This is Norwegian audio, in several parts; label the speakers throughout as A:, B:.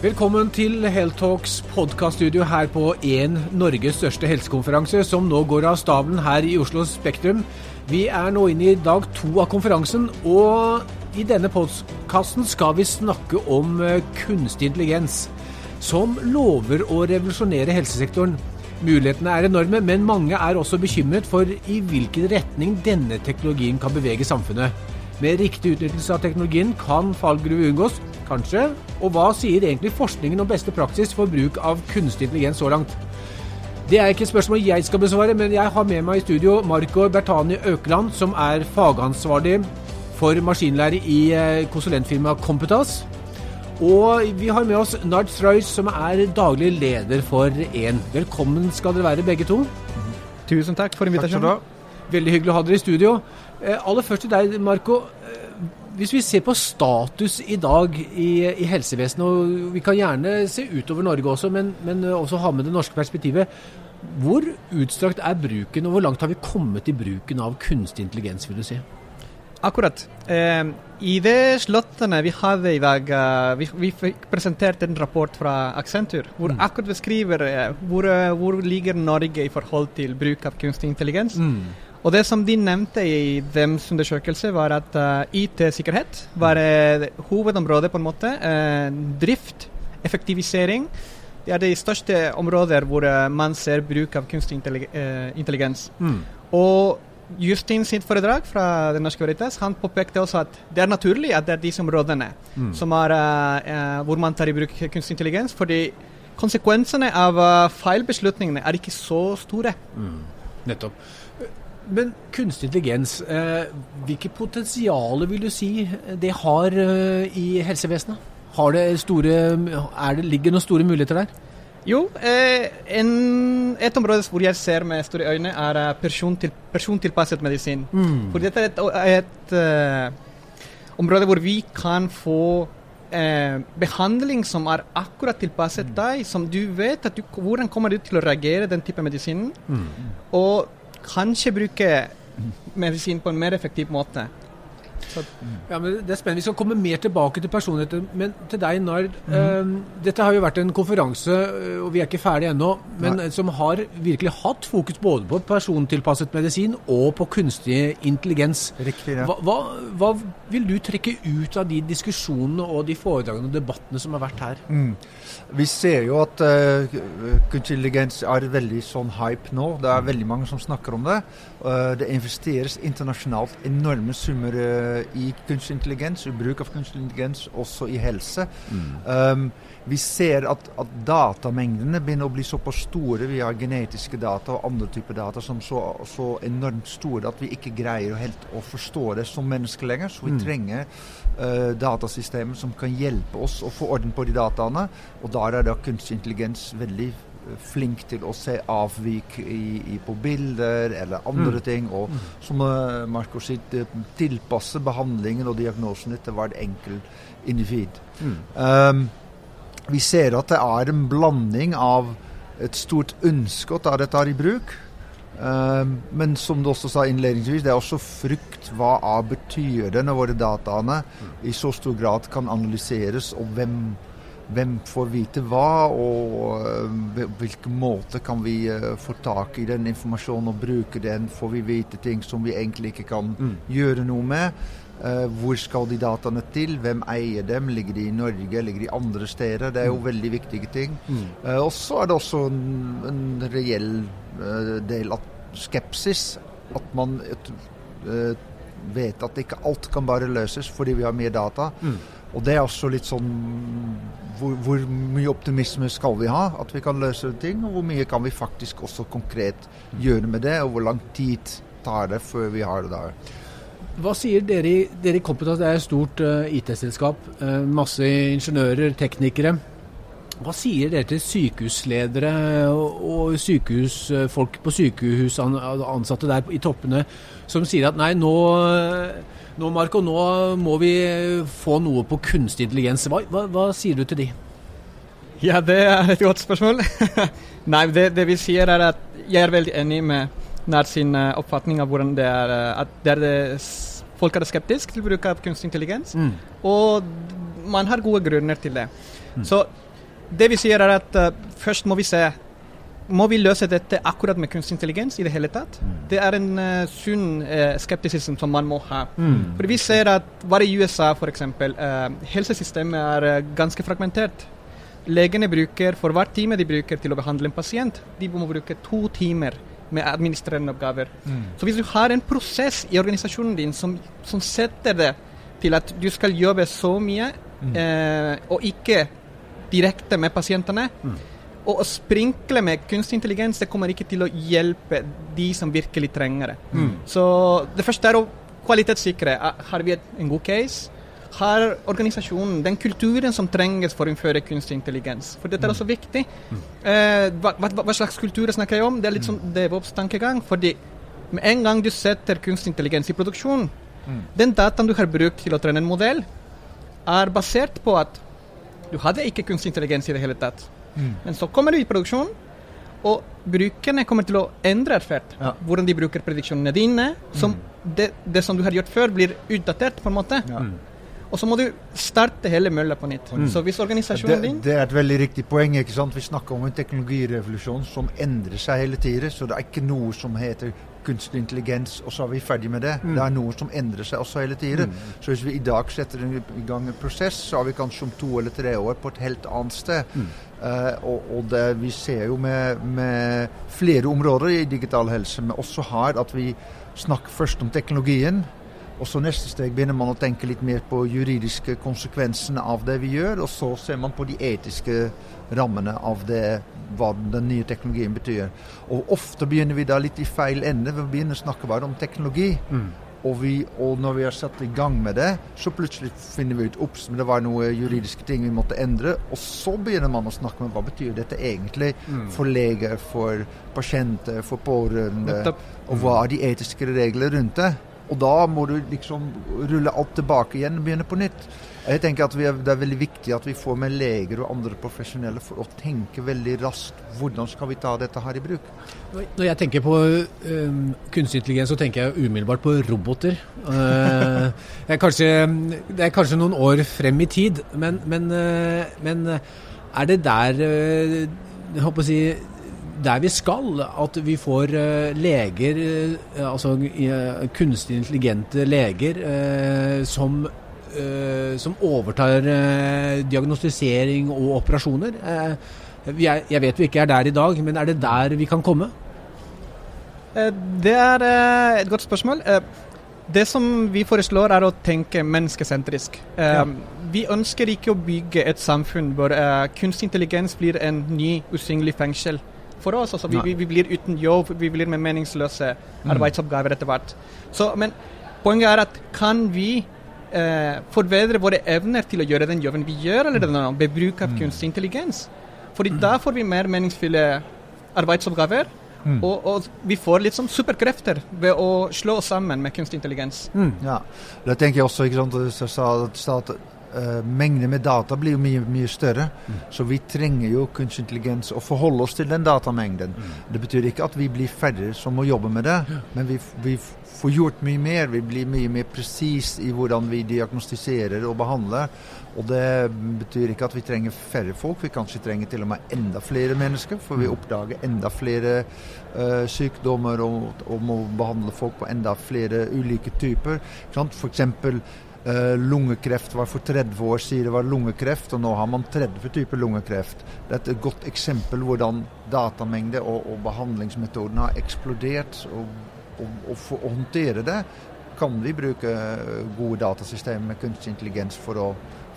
A: Velkommen til Heltalks podkaststudio her på en Norges største helsekonferanse, som nå går av stabelen her i Oslo Spektrum. Vi er nå inne i dag to av konferansen, og i denne podkasten skal vi snakke om eh, kunstig intelligens, som lover å revolusjonere helsesektoren. Mulighetene er enorme, men mange er også bekymret for i hvilken retning denne teknologien kan bevege samfunnet. Med riktig utnyttelse av teknologien kan fallgruve unngås, kanskje? Og hva sier egentlig forskningen om beste praksis for bruk av kunstig intelligens så langt? Det er ikke et spørsmål jeg skal besvare, men jeg har med meg i studio Marco Bertani Økeland, som er fagansvarlig for maskinlære i eh, konsulentfirmaet Computas. Og vi har med oss Nard Streus, som er daglig leder for EN. Velkommen skal dere være, begge to.
B: Tusen takk for invitasjonen.
A: Veldig hyggelig å ha dere i studio. Eh, aller først til deg, Marco. Eh, hvis vi ser på status i dag i, i helsevesenet, og vi kan gjerne se utover Norge også, men, men, også ha med det norske perspektivet. Hvor utstrakt er bruken, og hvor langt har vi kommet i bruken av kunstig intelligens, vil du si?
B: Akkurat. Eh, I det slottene vi hadde i dag, eh, vi, vi, fikk presentert en rapport fra Accenture hvor mm. akkurat beskriver eh, hvor, hvor ligger Norge i forhold til bruk av kunstig intelligens. Mm. Og det som de nevnte i deres undersøkelse, var at uh, IT-sikkerhet var uh, hovedområdet, på en måte. Uh, drift, effektivisering. Det er de største områder hvor man ser bruk av kunstig intelligens. Mm. Og Justin sitt foredrag fra Den Norske Veritas han påpekte også at det er naturlig at det er disse områdene mm. som er, hvor man tar i bruk kunstig intelligens. fordi konsekvensene av feilbeslutningene er ikke så store.
A: Mm. Nettopp. Men kunstig intelligens, eh, hvilke potensialer vil du si det har eh, i helsevesenet? Har det store, det, ligger noen store muligheter der?
B: Jo, eh, en, et område hvor jeg ser med store øyne, er persontilpasset person medisin. Mm. For dette er et, et uh, område hvor vi kan få eh, behandling som er akkurat tilpasset mm. deg, som du vet du, hvordan kommer du til å reagere den type medisin. Mm. Og kanskje bruke medisin på en mer effektiv måte.
A: Ja, men det er spennende. Vi skal komme mer tilbake til personligheter. Men til deg, Nard. Mm. Uh, dette har jo vært en konferanse, eh, og vi er ikke ferdige ennå, men Nei. som har virkelig hatt fokus både på persontilpasset medisin og på kunstig intelligens.
C: Riktig, ja.
A: hva, hva, hva, vil du trekke ut av de diskusjonene og de foredragene og debattene som har vært her? Mm.
C: Vi ser jo at uh, kunstig intelligens er veldig sånn hype nå. Det er veldig mange som snakker om det. Uh, det investeres internasjonalt enorme summer uh, i kunstig intelligens, i bruk av kunstig intelligens, også i helse. Mm. Um, vi ser at, at, datamengdene begynner å bli såpass store via genetiske data og andre typer data som så, så enormt store at vi ikke greier helt å forstå det som mennesker lenger. Så vi mm. trenger uh, datasystemer som kan hjelpe oss å få orden på de dataene. Og der er da kunstig intelligens veldig eh, flink til å se avvik i, i på bilder eller andre mm. ting. Og mm. som uh, Marco sier, tilpasse behandlingen og diagnosen til hvert enkelt individ. Mm. Um, vi ser at det er en blanding av et stort ønske å ta dette i bruk. Um, men som du også sa innledningsvis, det er også frykt. Hva betyr det når våre dataene i så stor grad kan analyseres, og hvem, hvem får vite hva, og uh, hvilken måte kan vi uh, få tak i den informasjonen og bruke den? Får vi vite ting som vi egentlig ikke kan mm. gjøre noe med? Uh, hvor skal de dataene til? Hvem eier dem? Ligger de i Norge? Ligger de andre steder? Det er jo mm. veldig viktige ting. Mm. Og så er det også en, en reell del av skepsis. At man vet at ikke alt kan bare løses fordi vi har mye data. Mm. Og det er også litt sånn hvor, hvor, mye optimisme skal vi ha? At vi kan løse ting, og hvor mye kan vi faktisk også konkret gjøre med det? Og hvor lang tid tar det før vi har det der?
A: Hva sier dere i Kompetanse? Det er et stort uh, IT-selskap. Uh, masse ingeniører, teknikere. Hva sier dere til sykehusledere og, sykehusfolk på sykehus, ansatte der i toppene, som sier at nei, nå, nå Marco, nå må vi få noe på kunstig intelligens. Hva, hva, hva sier du til de?
B: Ja, det er et godt spørsmål. nei, det, det vi sier er at jeg er veldig enig med nær sin uh, oppfatning av hvordan det er uh, at det er det, folk er skeptiske til bruk av kunstig intelligens. Mm. Og man har gode grunner til det. Mm. Så det vi sier er at uh, først må vi se må vi løse dette akkurat med kunstig intelligens i det hele tatt? Mm. Det er en uh, sunn uh, skeptisisme som man må ha. Mm. For Vi ser at bare i USA f.eks. Uh, helsesystemet er ganske fragmentert. Legene bruker for hver time de bruker til å behandle en pasient, de må bruke to timer med administrerende oppgaver. Mm. Så hvis du har en prosess i organisasjonen din som, som setter det til at du skal jobbe så mye, mm. eh, og ikke direkte med pasientene, mm. og å sprinkle med kunstig intelligens det kommer ikke til å hjelpe de som virkelig trenger det. Mm. Så det første er å kvalitetssikre. Har vi en god case? har organisasjonen den kulturen som trenges for å innføre kunstig intelligens? For dette er mm. også viktig. Mm. Eh, hva, hva, hva, slags kultur snakker jeg om? Det er litt sånn mm. DevOps-tankegang. fordi med en gang du setter kunstig intelligens i produksjon, den dataen du har brukt til å trene en modell, er basert på at du hadde ikke kunstig intelligens i det hele tatt. Mm. Men så kommer du i produksjon, og brukerne kommer til å endre atferd. Ja. Hvordan de bruker prediksjonene dine. Som mm. det, det, som du har gjort før, blir utdatert, på en måte. Ja. Og så må du starte hele mølla på nytt. Mm. Så hvis organisasjonen din
C: Det er et veldig riktig poeng. ikke sant? Vi snakker om en teknologirevolusjon som endrer seg hele tiden. Så det er ikke noe som heter kunstig intelligens, og så er vi ferdig med det. Mm. Det er noe som endrer seg også hele tiden. Mm. Så hvis vi i dag setter i gang en prosess, så er vi kanskje om to eller tre år på et helt annet sted. Uh, og, og det, vi ser jo med, med, flere områder i digital helse, men også her, at vi snakker først om teknologien. Og så neste steg begynner man å tenke litt mer på juridiske konsekvensene av det vi gjør, og så ser man på de etiske rammene av det, hva den nye teknologien betyr. Og ofte begynner vi da litt i feil ende. Vi begynner å snakke bare om teknologi. Mm. Og, vi, og, når vi har satt i gang med det, så plutselig finner vi ut ops, men det var noen juridiske ting vi måtte endre. Og så begynner man å snakke om hva betyr dette egentlig mm. for leger, for pasienter, for pårørende. Og hva er de etiske reglene rundt det? Og da må du liksom rulle alt tilbake igjen og begynne på nytt. Jeg tenker at er, Det er veldig viktig at vi får med leger og andre profesjonelle for å tenke veldig raskt hvordan skal vi ta dette her i bruk.
A: Når jeg tenker på øh, kunstig intelligens, så tenker jeg umiddelbart på roboter. Uh, det, er kanskje, det, er kanskje, noen år frem i tid, men, men, øh, men er det der øh, jeg håper å si, der vi skal. At vi får uh, leger, uh, altså kunstig intelligente leger, som, som, overtar diagnostisering og operasjoner. Er, jeg vet vi ikke er der i dag, men er det der vi kan komme?
B: Det er et godt spørsmål. Det som vi foreslår, er å tenke menneskesentrisk. Ja. Vi ønsker ikke å bygge et samfunn hvor kunstig intelligens blir en ny, usynlig fengsel for oss. Altså, vi, vi, vi, blir uten jobb, vi blir med meningsløse mm. arbeidsoppgaver etter hvert. Så, men poenget er at kan vi eh, forbedre våre evner til å gjøre den jobben vi gjør, eller mm. ved bruk av mm. kunstig intelligens? Fordi mm. da får vi mer meningsfulle arbeidsoppgaver. Mm. Og, og, vi får litt sånn superkrefter ved å slå oss sammen med kunstig intelligens.
C: Mm. Ja, det tenker jeg også. ikke sant, du sa at uh, mengden med data blir jo mye, mye større. Mm. Så vi trenger jo kunstig intelligens å forholde oss til den datamengden. Mm. Det betyr ikke at vi blir færre som må jobbe med det, ja. men vi, vi, får gjort mye mer. Vi blir mye mer presis i hvordan vi diagnostiserer og behandler. Og det betyr ikke at vi trenger færre folk, vi kanskje trenger til og med enda flere mennesker. For vi mm. oppdager enda flere uh, sykdommer og, og, må behandle folk på enda flere ulike typer. F.eks. Uh, lungekreft var for 30 år siden var lungekreft, og nå har man 30 typer lungekreft. Det er et godt eksempel hvordan datamengde og, og behandlingsmetoden har eksplodert. Og, og, og, for å håndtere det kan vi bruke gode datasystemer med kunstig intelligens for å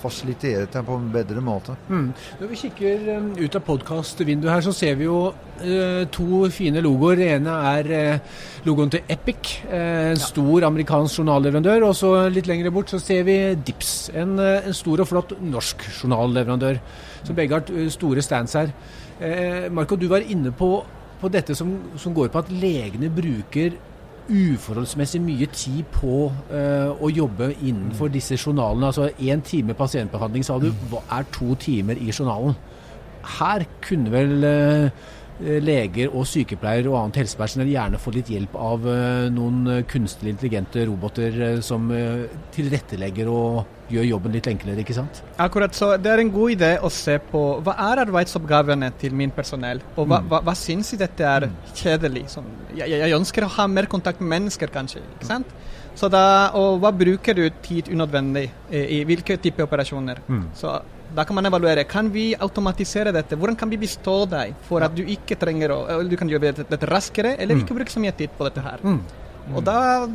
C: fasilitere dem på en bedre måte. Mm.
A: Når vi kikker um, ut av podkastvinduet her, så ser vi jo uh, to fine logoer. Det ene er uh, logoen til Epic, uh, en ja. stor amerikansk journalleverandør. Og så litt lenger bort så ser vi Dips, en, en stor og flott norsk journalleverandør. Så begge har store stands her. Marco, du var inne på, på dette som, som går på at legene bruker uforholdsmessig mye tid på uh, å jobbe innenfor mm. disse journalene. Altså én time pasientbehandling, sa du, mm. er to timer i journalen. Her kunne vel uh, leger og sykepleiere og annet helsepersonell gjerne får litt hjelp av eh, noen eh, kunstig intelligente roboter eh, som eh, tilrettelegger og gjør jobben litt enklere, ikke sant?
B: Akkurat, så Det er en god idé å se på hva er arbeidsoppgavene til min personell, og hva,
A: Mm.
B: hva, hva syns jeg dette er kjedelig. Sånn, jeg, jeg ønsker å ha mer kontakt med mennesker, kanskje. ikke sant? Så da, Og hva bruker du tid unødvendig eh, i hvilke type operasjoner?
A: Mm.
B: Så Da kan man evaluere. Kan vi automatisere dette? Hvordan kan vi bestå deg for at du ikke trenger å Du kan gjøre dette, raskere, eller
A: Mm.
B: ikke bruke så mye tid på dette her.
A: Mm.
B: Og da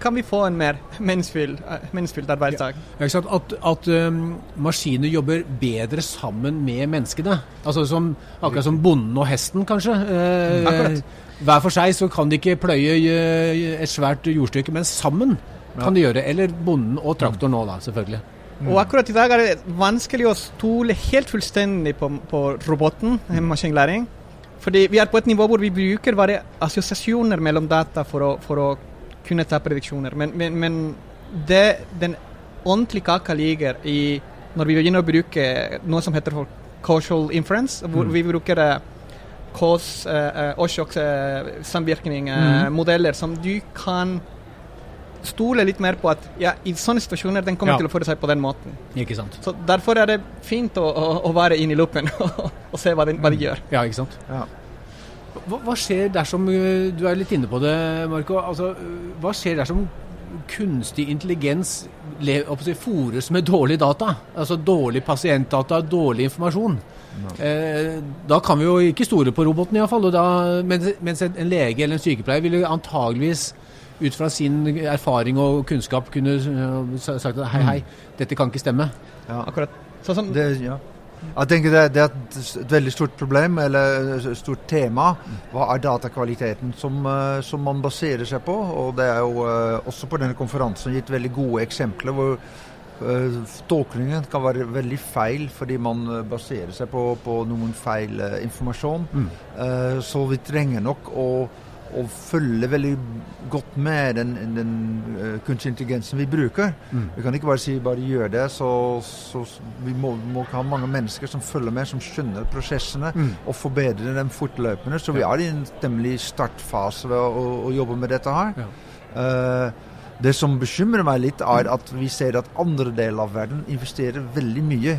B: kan vi få en mer meningsfylt arbeidsdag.
A: Ja, ikke sant? At, at um, maskiner jobber bedre sammen med menneskene. Altså som, Akkurat som bonden og hesten, kanskje. Eh, hver for seg så kan de ikke pløye eh, et svært jordstykke, men sammen kan de gjøre. Eller bonden og traktoren nå, da, selvfølgelig.
B: Og akkurat i dag er det vanskelig å stole helt fullstendig på, på roboten, eh, maskinlæring. Fordi vi er på et nivå hvor vi bruker bare assosiasjoner mellom data for å, for å kunne ta prediksjoner. Men, men, men det, den ordentlige kaka ligger i når vi begynner å bruke noe som heter causal inference, hvor
A: Mm.
B: vi bruker uh, cause, uh, årsakssamvirkning, uh,
A: Mm.
B: som du kan stole litt mer på at ja, i sånne situasjoner den kommer
A: Ja.
B: til å føre seg på den måten.
A: Ikke sant?
B: Så Derfor er det fint å, å, å være inne i loopen og se hva de, hva de gjør.
A: Ja, ikke sant?
C: Ja.
A: Hva, hva skjer dersom uh, Du er litt inne på det, Marco. Altså, uh, hva skjer dersom kunstig intelligens fôres med dårlig data? Altså dårlig pasientdata, dårlig informasjon. Eh, da kan vi jo ikke stole på roboten iallfall. Mens, mens en en lege eller en sykepleier ville antageligvis ut fra sin erfaring og kunnskap kunne uh, sagt at hei, hei, dette kan ikke stemme.
C: Ja.
B: Akkurat. Sånn som
C: Det, ja. Jeg tenker det, det er et, et veldig stort problem, eller et stort tema. Hva er datakvaliteten som, eh, som man baserer seg på? Og det er jo eh, også på denne konferansen gitt veldig gode eksempler hvor eh, tolkningen kan være veldig feil fordi man eh, baserer seg på, på noen feil eh, informasjon.
A: Mm.
C: Eh, så vi trenger nok å, å følge veldig godt med den, den eh, kunstig intelligensen vi bruker.
A: Mm.
C: Vi kan ikke bare si bare gjør det. Så, så vi må, må ha mange mennesker som følger med, som skjønner prosessene
A: Mm.
C: og forbedrer dem fortløpende. Så vi er i en temmelig startfase ved å, å, å jobbe med dette her.
A: Ja.
C: Uh, det som bekymrer meg litt, er at vi ser at andre deler av verden investerer veldig mye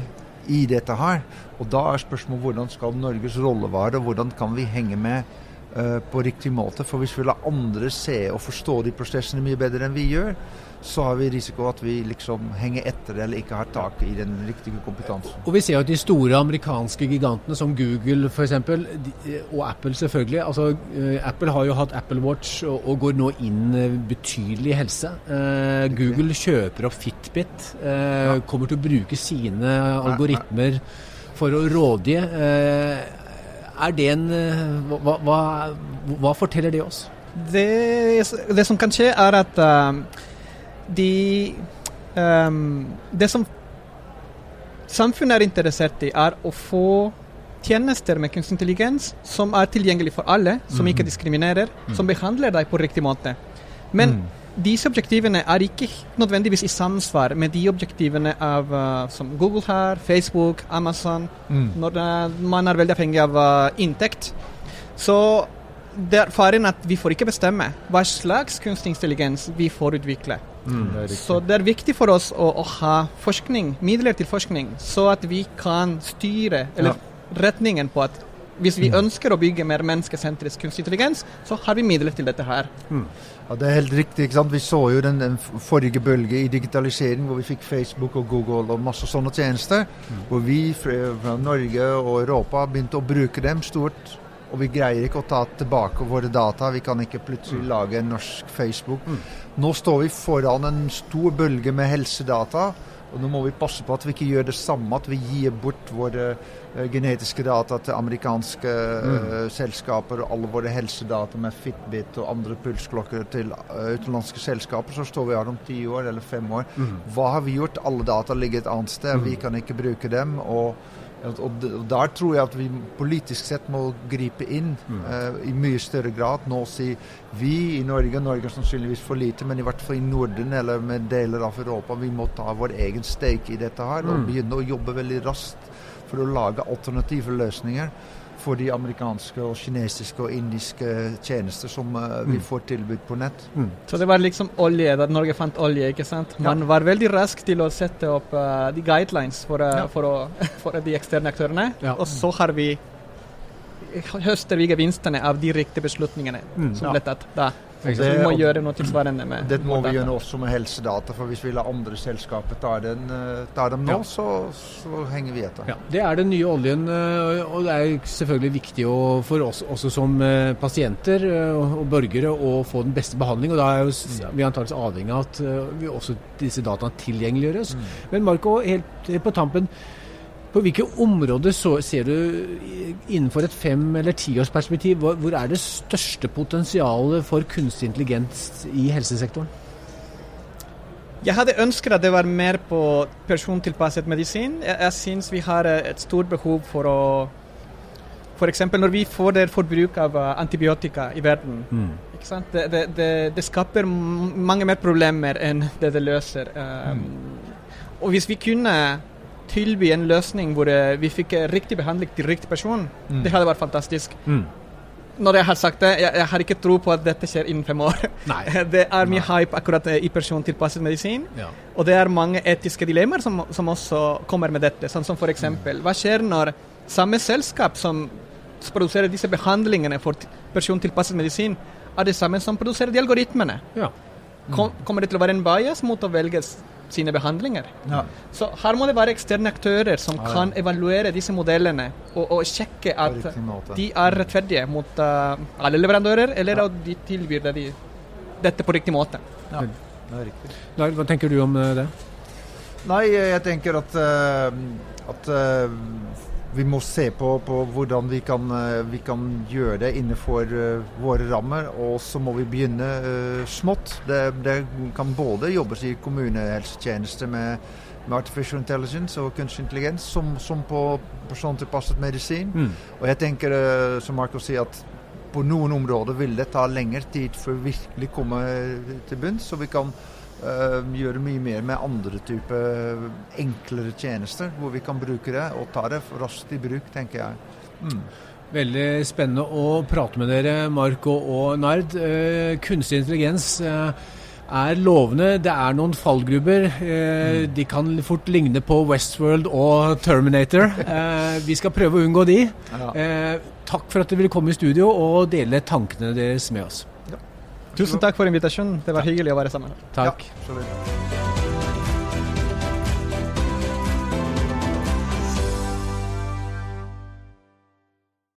C: i dette her. Og da er spørsmålet hvordan skal Norges rolle være, og hvordan kan vi henge med på riktig måte. For hvis vi lar andre se og forstå de prosessene mye bedre enn vi gjør, så har vi risiko at vi liksom henger etter eller ikke har tak i den riktige kompetansen.
A: Og vi ser jo at de store amerikanske gigantene som Google f.eks., og Apple selvfølgelig altså eh, Apple har jo hatt Apple Watch og, går nå inn eh, betydelig i helse. Eh, Google kjøper opp Fitbit, eh, kommer til å bruke sine algoritmer for å rådgi. Er det en eh, hva, hva, hva forteller det oss?
B: det, det som kan skje, er at um, de um, Det som samfunnet er interessert i, er å få tjenester med kunstig intelligens som er tilgjengelig for alle, som ikke diskriminerer, som behandler deg på riktig måte. Men disse objektivene er ikke nødvendigvis i samsvar med de objektivene av, uh, som Google har, Facebook, Amazon, når uh, man er veldig avhengig av uh, inntekt. Så det er faren at vi får ikke bestemme hva slags kunstig intelligens vi får utvikle. Så det er viktig for oss å, å ha forskning, midler til forskning, så at vi kan styre eller retningen på at hvis vi ønsker å bygge mer menneskesentrisk kunstig intelligens, så har vi midler til dette her.
C: Ja, Det er helt riktig. ikke sant? Vi så jo den, den forrige bølge i digitalisering hvor vi fikk Facebook og Google og masse sånne tjenester. Hvor vi fra, fra Norge og Europa begynte å bruke dem stort. Og vi greier ikke å ta tilbake våre data. Vi kan ikke plutselig lage en norsk Facebook. Nå står vi foran en stor bølge med helsedata. Og nå må vi passe på at vi ikke gjør det samme, at vi gir bort våre eh, genetiske data til amerikanske eh, selskaper og alle våre helsedata med Fitbit og andre pulsklokker til eh, utenlandske selskaper. Så står vi her om ti år eller fem år. Hva har vi gjort? Alle data ligger et annet sted. Vi kan ikke bruke dem. og og Der tror jeg at vi politisk sett må gripe inn eh, i mye større grad. Nå si vi i Norge, Norge er sannsynligvis for lite, men i hvert fall i Norden eller med deler av Europa, vi må ta vår egen stake i dette her og begynne å jobbe veldig raskt for å lage alternative løsninger. For de amerikanske og kinesiske og indiske tjenester som uh, vi
A: Mm.
C: får tilbud på nett.
B: Så det var liksom olje, da Norge fant olje, ikke sant. Man var veldig rask til å sette opp uh, de guidelines for, uh,
A: Ja.
B: for, å, for de eksterne aktørene.
A: Ja.
B: Og så har vi høster vi gevinstene av de riktige beslutningene
A: Mm.
B: som
C: Ja.
B: ble tatt da. Så vi må gjøre noe tilsvarende med
C: Det må vi gjøre også med helsedata, for hvis vi lar andre selskaper ta, den, eh, ta dem nå,
A: Ja.
C: så, så henger vi etter.
A: Ja, Det er den nye oljen, øh, og det er selvfølgelig viktig for oss også som øh, pasienter og borgere å få den beste behandling. og Da er jo vi antakeligvis avhengig av at vi også disse dataene tilgjengeliggjøres. Men Marco, helt helt på tampen, på hvilke områder så, ser du innenfor et fem- eller tiårsperspektiv, hvor, hvor er det største potensialet for kunstig intelligens i helsesektoren?
B: Jeg hadde ønsket at det var mer på persontilpasset medisin. Jeg, jeg syns vi har eh, et stort behov for å F.eks. når vi får det forbruk av eh, antibiotika i verden. Ikke sant? Det, det, det, det skaper mange mer problemer enn det det løser. Um, Og hvis vi kunne tilby en løsning hvor eh, vi fikk eh, riktig behandling til riktig person,
C: Mm.
B: det hadde vært fantastisk.
A: Mm.
B: Når jeg har sagt det, jeg, jeg har ikke tro på at dette skjer innen fem år.
A: Nei.
B: Det er mye hype akkurat eh, i persontilpasset medisin.
A: Ja.
B: Og det er mange etiske dilemmaer som, som også kommer med dette. Sånn som f.eks.: Hva skjer når samme selskap som produserer disse behandlingene for persontilpasset medisin, er det samme som produserer de algoritmene?
A: Ja.
B: Kom, kommer det til å være en bias mot å velge sine behandlinger?
C: Ja.
B: Så her må det være eksterne aktører som
C: ah, ja.
B: kan evaluere disse modellene og, og sjekke at de er rettferdige mot uh, alle leverandører, eller at de tilbyr det de, dette på riktig måte.
C: Ja, det er riktig.
A: Hva tenker du om øh, det?
C: Nei, jeg tenker at, uh, at eh, vi må se på, på hvordan vi kan, eh, vi kan gjøre det innenfor eh, våre rammer. Og så må vi begynne uh, smått. Det, det kan både jobbes i kommunehelsetjeneste med, med artificial intelligence og kunstig intelligens, som, som på persontilpasset medisin.
A: Mm.
C: Og jeg tenker, uh, som Marco sier, at på noen områder vil det ta lengre tid før vi virkelig kommer til bunns. Så vi kan eh, gjøre mye mer med andre typer enklere tjenester, hvor vi kan bruke det og ta det raskt i bruk, tenker jeg. Mm.
A: Veldig spennende å prate med dere, Marco og Nard. Uh, kunstig intelligens uh, er lovende. Det er noen fallgrubber. Mm. De kan fort ligne på Westworld og Terminator. Vi skal prøve å unngå de.
C: Ja.
A: Takk for at dere ville komme i studio og dele tankene deres med oss.
B: Tusen takk for invitasjonen. Det var hyggelig å være sammen.
A: Takk.
C: Ja.